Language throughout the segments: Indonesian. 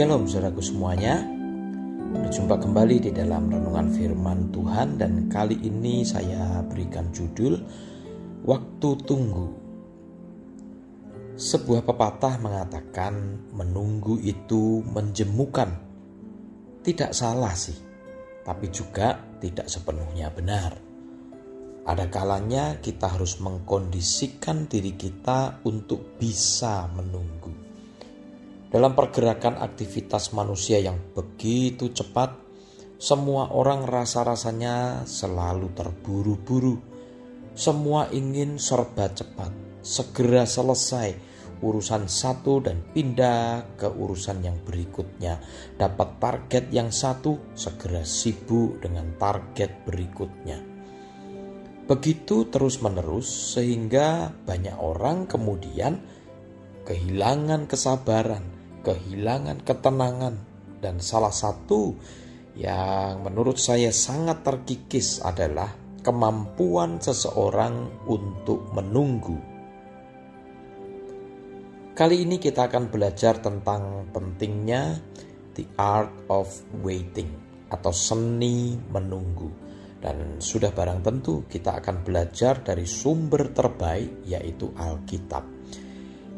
Shalom saudaraku semuanya. Berjumpa kembali di dalam renungan firman Tuhan Dan kali ini saya berikan judul Waktu Tunggu. Sebuah pepatah mengatakan menunggu itu menjemukan. Tidak salah sih Tapi juga tidak sepenuhnya benar. Ada kalanya kita harus mengkondisikan diri kita untuk bisa menunggu. Dalam pergerakan aktivitas manusia yang begitu cepat, semua orang rasa-rasanya selalu terburu-buru. Semua ingin serba cepat, segera selesai urusan satu dan pindah ke urusan yang berikutnya. Dapat target yang satu, segera sibuk dengan target berikutnya. Begitu terus-menerus, sehingga banyak orang kemudian kehilangan kesabaran kehilangan ketenangan dan salah satu yang menurut saya sangat terkikis adalah kemampuan seseorang untuk menunggu. Kali ini kita akan belajar tentang pentingnya the art of waiting atau seni menunggu. Dan sudah barang tentu kita akan belajar dari sumber terbaik yaitu Alkitab.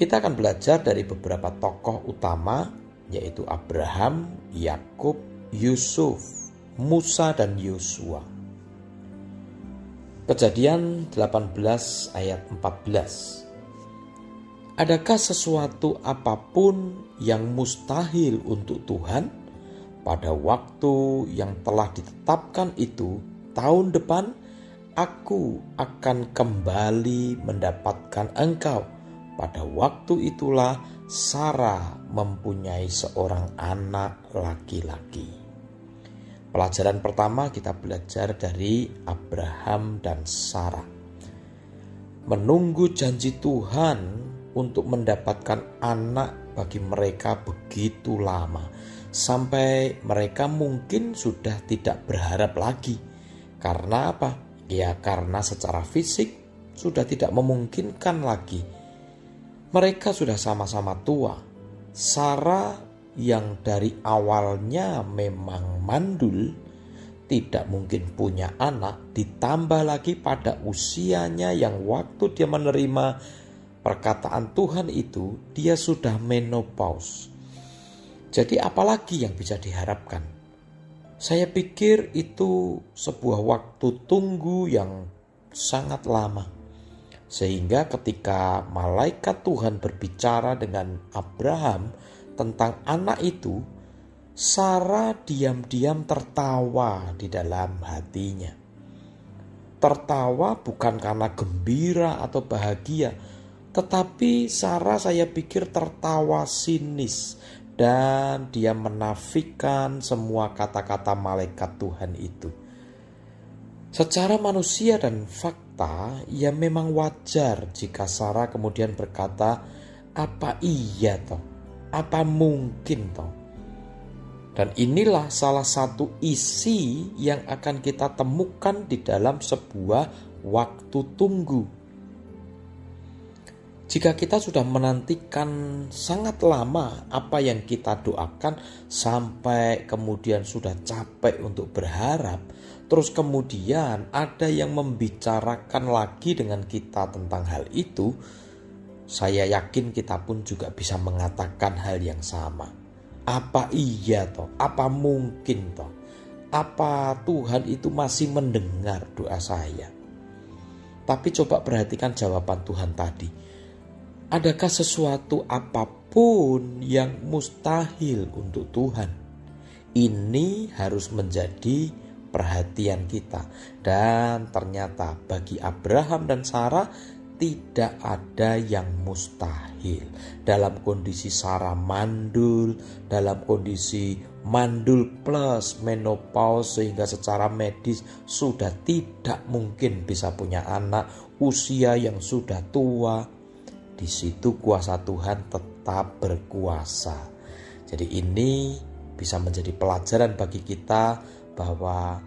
Kita akan belajar dari beberapa tokoh utama yaitu Abraham, Yakub, Yusuf, Musa dan Yosua. Kejadian 18 ayat 14. Adakah sesuatu apa pun yang mustahil untuk Tuhan pada waktu yang telah ditetapkan itu tahun depan aku akan kembali mendapatkan engkau pada waktu itulah Sarah mempunyai seorang anak laki-laki. Pelajaran pertama kita belajar dari Abraham dan Sarah. Menunggu janji Tuhan untuk mendapatkan anak bagi mereka begitu lama sampai mereka mungkin sudah tidak berharap lagi. Karena apa? Ya karena secara fisik sudah tidak memungkinkan lagi mereka sudah sama-sama tua. Sarah yang dari awalnya memang mandul, tidak mungkin punya anak, ditambah lagi pada usianya yang waktu dia menerima perkataan Tuhan itu, dia sudah menopause. Jadi apalagi yang bisa diharapkan? Saya pikir itu sebuah waktu tunggu yang sangat lama. Sehingga ketika malaikat Tuhan berbicara dengan Abraham tentang anak itu, Sarah diam-diam tertawa di dalam hatinya. Tertawa bukan karena gembira atau bahagia, tetapi Sarah saya pikir tertawa sinis dan dia menafikan semua kata-kata malaikat Tuhan itu. Secara manusia dan fakta, ya memang wajar jika Sarah kemudian berkata, apa iya toh? Apa mungkin toh? Dan inilah salah satu isi yang akan kita temukan di dalam sebuah waktu tunggu. Jika kita sudah menantikan sangat lama apa yang kita doakan sampai kemudian sudah capek untuk berharap, Terus kemudian ada yang membicarakan lagi dengan kita tentang hal itu, saya yakin kita pun juga bisa mengatakan hal yang sama. Apa iya toh? Apa mungkin toh? Apa Tuhan itu masih mendengar doa saya? Tapi coba perhatikan jawaban Tuhan tadi. Adakah sesuatu apa pun yang mustahil untuk Tuhan? Ini harus menjadi perhatian kita. Dan ternyata bagi Abraham dan Sarah tidak ada yang mustahil. Dalam kondisi Sarah mandul, dalam kondisi mandul plus menopause sehingga secara medis sudah tidak mungkin bisa punya anak, usia yang sudah tua. Di situ kuasa Tuhan tetap berkuasa. Jadi ini bisa menjadi pelajaran bagi kita bahwa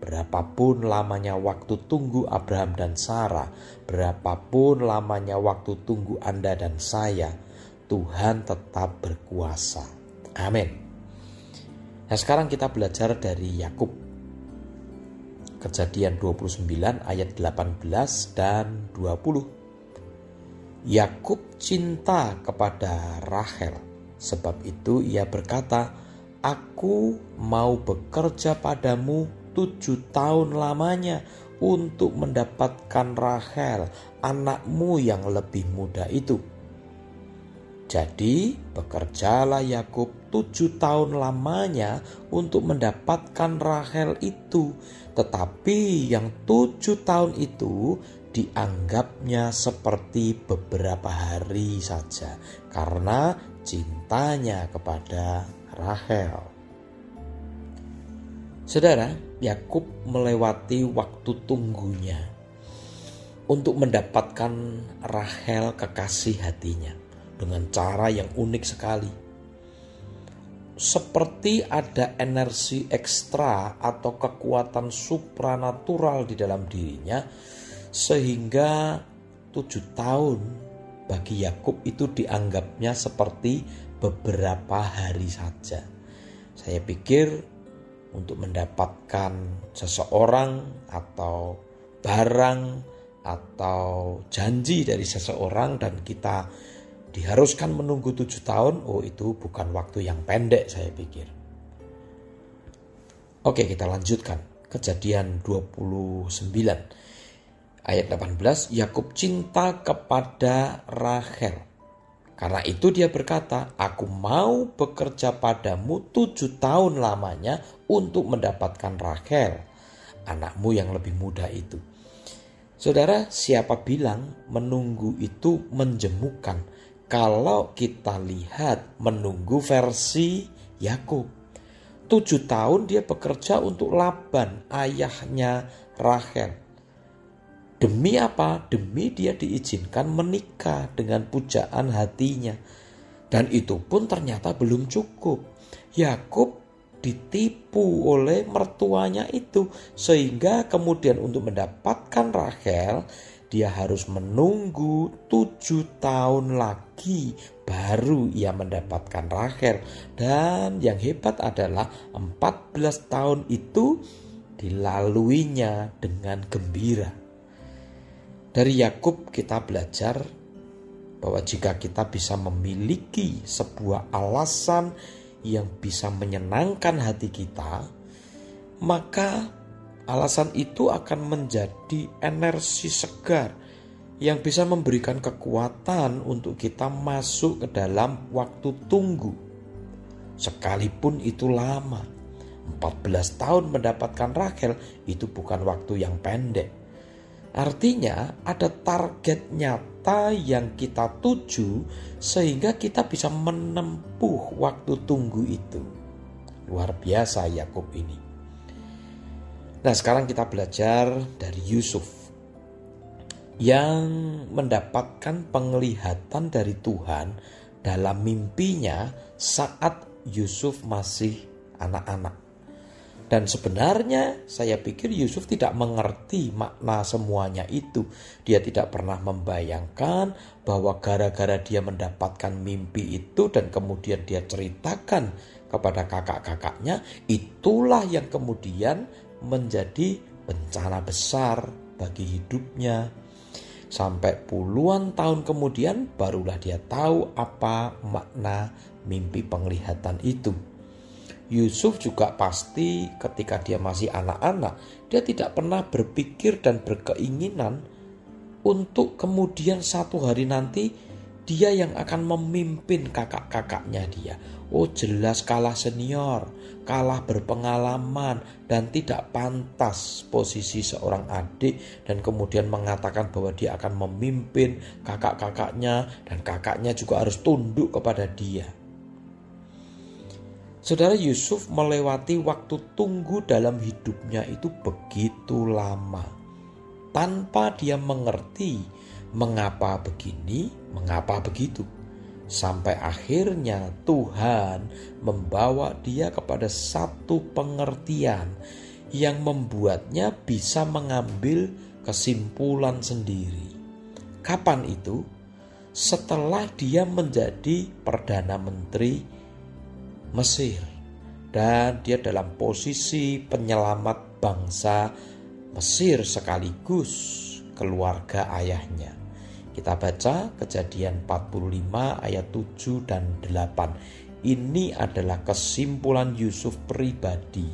berapapun lamanya waktu tunggu Abraham dan Sarah, berapapun lamanya waktu tunggu Anda dan saya, Tuhan tetap berkuasa. Amin. Nah, sekarang kita belajar dari Yakub. Kejadian 29 ayat 18 dan 20. Yakub cinta kepada Rahel. Sebab itu ia berkata, Aku mau bekerja padamu tujuh tahun lamanya untuk mendapatkan Rahel, anakmu yang lebih muda itu. Jadi bekerjalah Yakub tujuh tahun lamanya untuk mendapatkan Rahel itu. Tetapi yang tujuh tahun itu dianggapnya seperti beberapa hari saja karena cintanya kepada Rahel. Saudara, Yakub melewati waktu tunggunya untuk mendapatkan Rahel kekasih hatinya dengan cara yang unik sekali. Seperti ada energi ekstra atau kekuatan supranatural di dalam dirinya, sehingga tujuh tahun bagi Yakub itu dianggapnya seperti beberapa hari saja. Saya pikir untuk mendapatkan seseorang atau barang atau janji dari seseorang dan kita diharuskan menunggu tujuh tahun, oh itu bukan waktu yang pendek saya pikir. Oke kita lanjutkan kejadian 29 ayat 18 Yakub cinta kepada Rahel karena itu dia berkata, aku mau bekerja padamu tujuh tahun lamanya untuk mendapatkan Rahel, anakmu yang lebih muda itu. Saudara, siapa bilang menunggu itu menjemukan? Kalau kita lihat menunggu versi Yakub. Tujuh tahun dia bekerja untuk Laban, ayahnya Rahel. Demi apa? Demi dia diizinkan menikah dengan pujaan hatinya. Dan itu pun ternyata belum cukup. Yakub ditipu oleh mertuanya itu sehingga kemudian untuk mendapatkan Rahel dia harus menunggu tujuh tahun lagi baru ia mendapatkan Rahel dan yang hebat adalah 14 tahun itu dilaluinya dengan gembira dari Yakub kita belajar bahwa jika kita bisa memiliki sebuah alasan yang bisa menyenangkan hati kita, maka alasan itu akan menjadi energi segar yang bisa memberikan kekuatan untuk kita masuk ke dalam waktu tunggu. Sekalipun itu lama, 14 tahun mendapatkan Rachel itu bukan waktu yang pendek Artinya ada target nyata yang kita tuju sehingga kita bisa menempuh waktu tunggu itu. Luar biasa Yakub ini. Nah, sekarang kita belajar dari Yusuf yang mendapatkan penglihatan dari Tuhan dalam mimpinya saat Yusuf masih anak-anak. Dan sebenarnya saya pikir Yusuf tidak mengerti makna semuanya itu. Dia tidak pernah membayangkan bahwa gara-gara dia mendapatkan mimpi itu dan kemudian dia ceritakan kepada kakak-kakaknya, itulah yang kemudian menjadi bencana besar bagi hidupnya. Sampai puluhan tahun kemudian barulah dia tahu apa makna mimpi penglihatan itu. Yusuf juga pasti ketika dia masih anak-anak, dia tidak pernah berpikir dan berkeinginan untuk kemudian satu hari nanti dia yang akan memimpin kakak-kakaknya dia. Oh jelas kalah senior, kalah berpengalaman dan tidak pantas posisi seorang adik dan kemudian mengatakan bahwa dia akan memimpin kakak-kakaknya dan kakaknya juga harus tunduk kepada dia. Saudara Yusuf melewati waktu tunggu dalam hidupnya itu begitu lama. Tanpa dia mengerti mengapa begini, mengapa begitu. Sampai akhirnya Tuhan membawa dia kepada satu pengertian yang membuatnya bisa mengambil kesimpulan sendiri. Kapan itu? Setelah dia menjadi Perdana Menteri Mesir dan dia dalam posisi penyelamat bangsa Mesir sekaligus keluarga ayahnya. Kita baca kejadian 45 ayat 7 dan 8. Ini adalah kesimpulan Yusuf pribadi.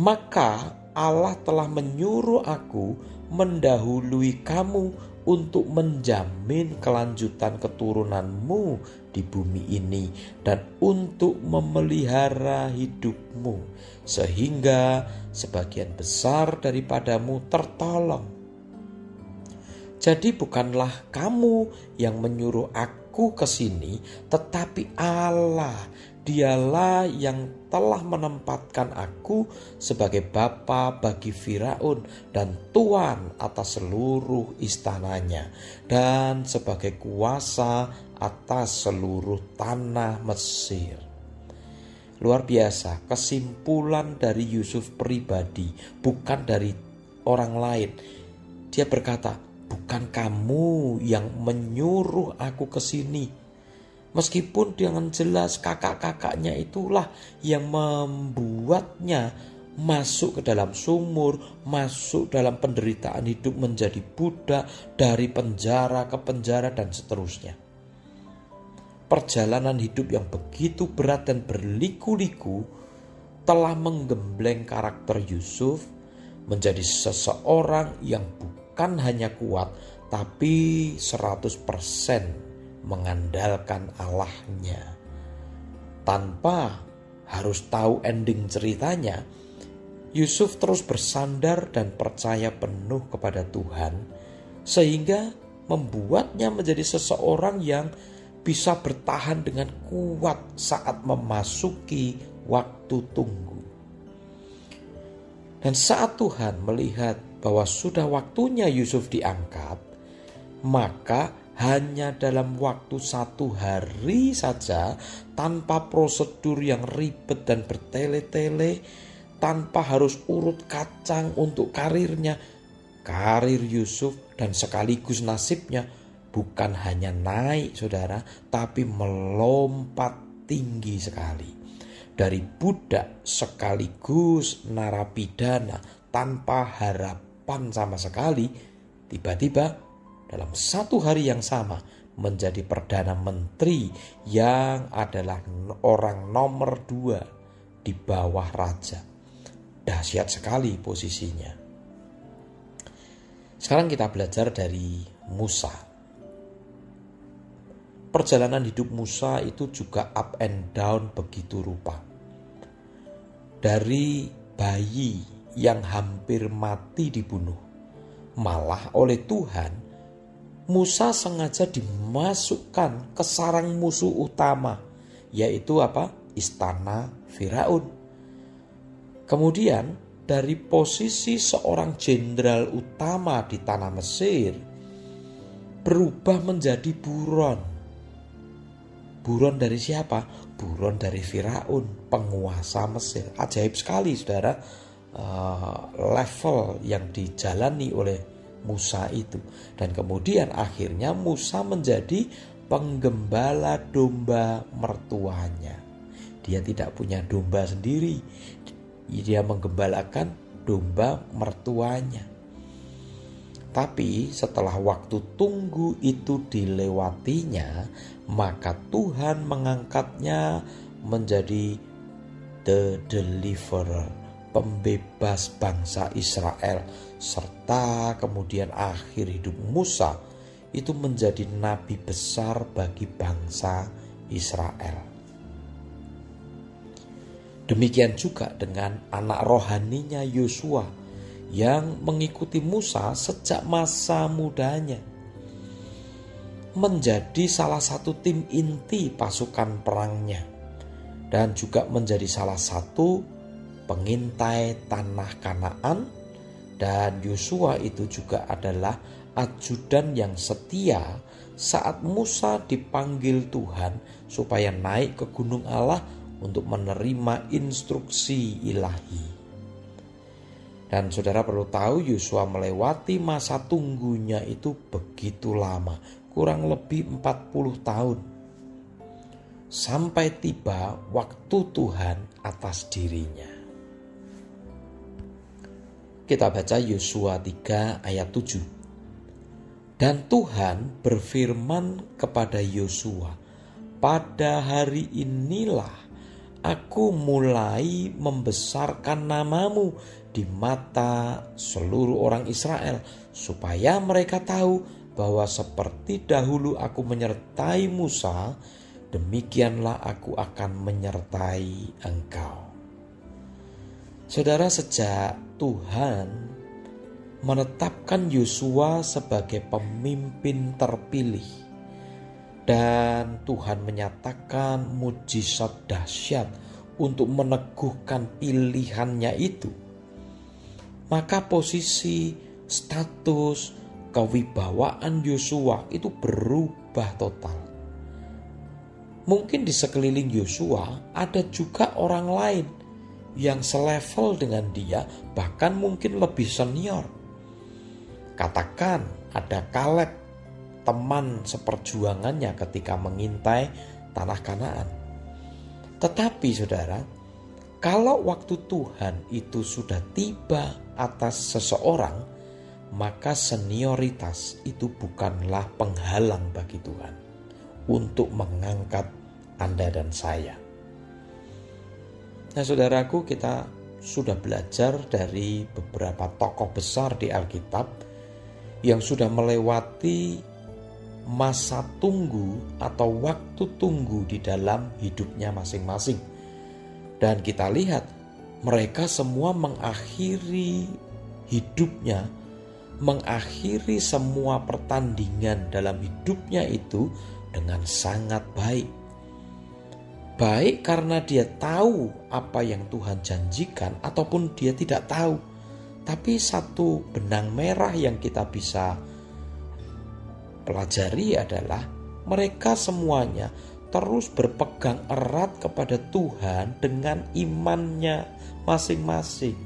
Maka Allah telah menyuruh aku mendahului kamu untuk menjamin kelanjutan keturunanmu di bumi ini dan untuk memelihara hidupmu sehingga sebagian besar daripadamu tertolong. Jadi bukanlah kamu yang menyuruh aku ke sini, tetapi Allah Dialah yang telah menempatkan aku sebagai bapa bagi Firaun dan tuan atas seluruh istananya dan sebagai kuasa atas seluruh tanah Mesir. Luar biasa, kesimpulan dari Yusuf pribadi, bukan dari orang lain. Dia berkata, "Bukan kamu yang menyuruh aku ke sini." Meskipun dengan jelas kakak-kakaknya itulah yang membuatnya masuk ke dalam sumur, masuk dalam penderitaan hidup menjadi budak dari penjara ke penjara dan seterusnya. Perjalanan hidup yang begitu berat dan berliku-liku telah menggembleng karakter Yusuf menjadi seseorang yang bukan hanya kuat tapi 100% mengandalkan Allahnya. Tanpa harus tahu ending ceritanya, Yusuf terus bersandar dan percaya penuh kepada Tuhan, sehingga membuatnya menjadi seseorang yang bisa bertahan dengan kuat saat memasuki waktu tunggu. Dan saat Tuhan melihat bahwa sudah waktunya Yusuf diangkat, maka hanya dalam waktu satu hari saja tanpa prosedur yang ribet dan bertele-tele tanpa harus urut kacang untuk karirnya karir Yusuf dan sekaligus nasibnya bukan hanya naik saudara tapi melompat tinggi sekali. Dari budak sekaligus narapidana tanpa harapan sama sekali tiba-tiba dalam satu hari yang sama menjadi perdana menteri yang adalah orang nomor dua di bawah raja. Dahsyat sekali posisinya. Sekarang kita belajar dari Musa. Perjalanan hidup Musa itu juga up and down begitu rupa. Dari bayi yang hampir mati dibunuh, malah oleh Tuhan Musa sengaja dimasukkan ke sarang musuh utama, yaitu apa? Istana Firaun. Kemudian dari posisi seorang jenderal utama di tanah Mesir berubah menjadi buron. Buron dari siapa? Buron dari Firaun, penguasa Mesir. Ajaib sekali, saudara, uh, level yang dijalani oleh Musa itu. Dan kemudian akhirnya Musa menjadi penggembala domba mertuanya. Dia tidak punya domba sendiri. Dia menggembalakan domba mertuanya. Tapi setelah waktu tunggu itu dilewatinya, maka Tuhan mengangkatnya menjadi the deliverer, pembebas bangsa Israel serta kemudian akhir hidup Musa itu menjadi nabi besar bagi bangsa Israel. Demikian juga dengan anak rohaninya Yosua yang mengikuti Musa sejak masa mudanya. Menjadi salah satu tim inti pasukan perangnya dan juga menjadi salah satu pengintai tanah Kanaan dan Yosua itu juga adalah ajudan yang setia saat Musa dipanggil Tuhan supaya naik ke gunung Allah untuk menerima instruksi ilahi. Dan saudara perlu tahu Yosua melewati masa tunggunya itu begitu lama, kurang lebih 40 tahun. sampai tiba waktu Tuhan atas dirinya. Kita baca Yosua 3 ayat 7. Dan Tuhan berfirman kepada Yosua, "Pada hari inilah aku mulai membesarkan namamu di mata seluruh orang Israel, supaya mereka tahu bahwa seperti dahulu aku menyertai Musa, demikianlah aku akan menyertai engkau. Saudara, sejak Tuhan menetapkan Yosua sebagai pemimpin terpilih, dan Tuhan menyatakan mujizat dahsyat untuk meneguhkan pilihannya itu, maka posisi, status, kewibawaan Yosua itu berubah total. Mungkin di sekeliling Yosua ada juga orang lain yang selevel dengan dia, bahkan mungkin lebih senior. Katakan ada Kaleb, teman seperjuangannya ketika mengintai tanah Kanaan. Tetapi saudara, kalau waktu Tuhan itu sudah tiba atas seseorang, maka senioritas itu bukanlah penghalang bagi Tuhan untuk mengangkat anda dan saya. Nah, saudaraku, kita sudah belajar dari beberapa tokoh besar di Alkitab yang sudah melewati masa tunggu atau waktu tunggu di dalam hidupnya masing-masing. Dan kita lihat mereka semua mengakhiri hidupnya, mengakhiri semua pertandingan dalam hidupnya itu dengan sangat baik baik karena dia tahu apa yang Tuhan janjikan ataupun dia tidak tahu. Tapi satu benang merah yang kita bisa pelajari adalah mereka semuanya terus berpegang erat kepada Tuhan dengan imannya masing-masing.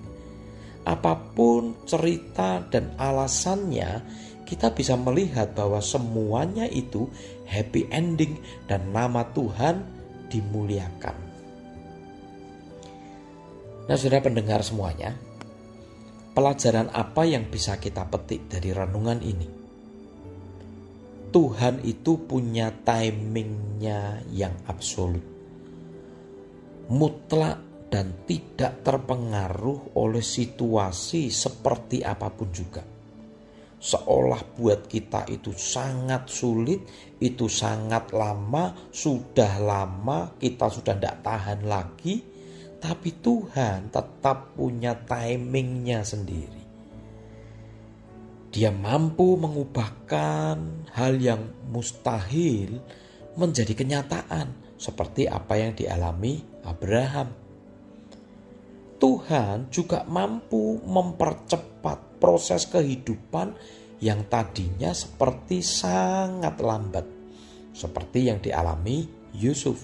Apa pun cerita dan alasannya, kita bisa melihat bahwa semuanya itu happy ending dan nama Tuhan dimuliakan. Nah, sudah pendengar semuanya, pelajaran apa yang bisa kita petik dari renungan ini? Tuhan itu punya timingnya yang absolut, mutlak dan tidak terpengaruh oleh situasi seperti apa pun juga seolah buat kita itu sangat sulit, itu sangat lama, sudah lama, kita sudah tidak tahan lagi, tapi Tuhan tetap punya timingnya sendiri. Dia mampu mengubahkan hal yang mustahil menjadi kenyataan, seperti apa yang dialami Abraham. Tuhan juga mampu mempercepat proses kehidupan yang tadinya seperti sangat lambat, seperti yang dialami Yusuf.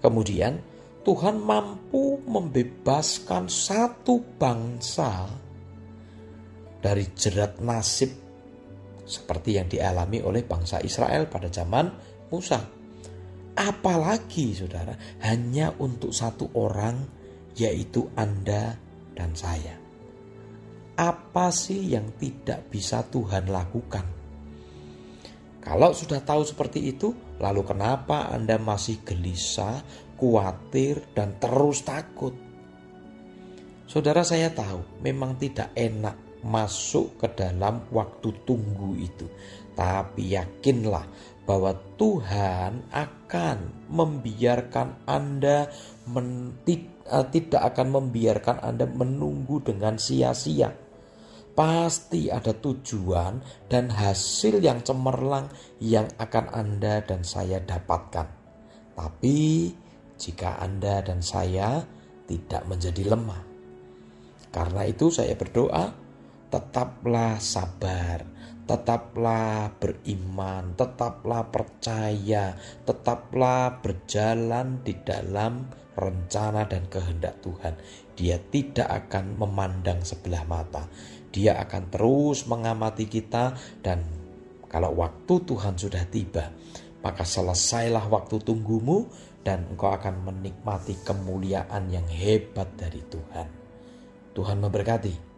Kemudian, Tuhan mampu membebaskan satu bangsa dari jerat nasib, seperti yang dialami oleh bangsa Israel pada zaman Musa. Apalagi, saudara, hanya untuk satu orang, yaitu Anda dan saya. Apa sih yang tidak bisa Tuhan lakukan? Kalau sudah tahu seperti itu, lalu kenapa Anda masih gelisah, khawatir, dan terus takut? Saudara, saya tahu memang tidak enak masuk ke dalam waktu tunggu itu, tapi yakinlah bahwa Tuhan akan membiarkan Anda men, eh, tidak akan membiarkan Anda menunggu dengan sia-sia pasti ada tujuan dan hasil yang cemerlang yang akan Anda dan saya dapatkan. Tapi jika Anda dan saya tidak menjadi lemah. Karena itu saya berdoa, tetaplah sabar, tetaplah beriman, tetaplah percaya, tetaplah berjalan di dalam rencana dan kehendak Tuhan. Dia tidak akan memandang sebelah mata. Dia akan terus mengamati kita dan kalau waktu Tuhan sudah tiba, maka selesailah waktu tunggumu dan engkau akan menikmati kemuliaan yang hebat dari Tuhan. Tuhan memberkati.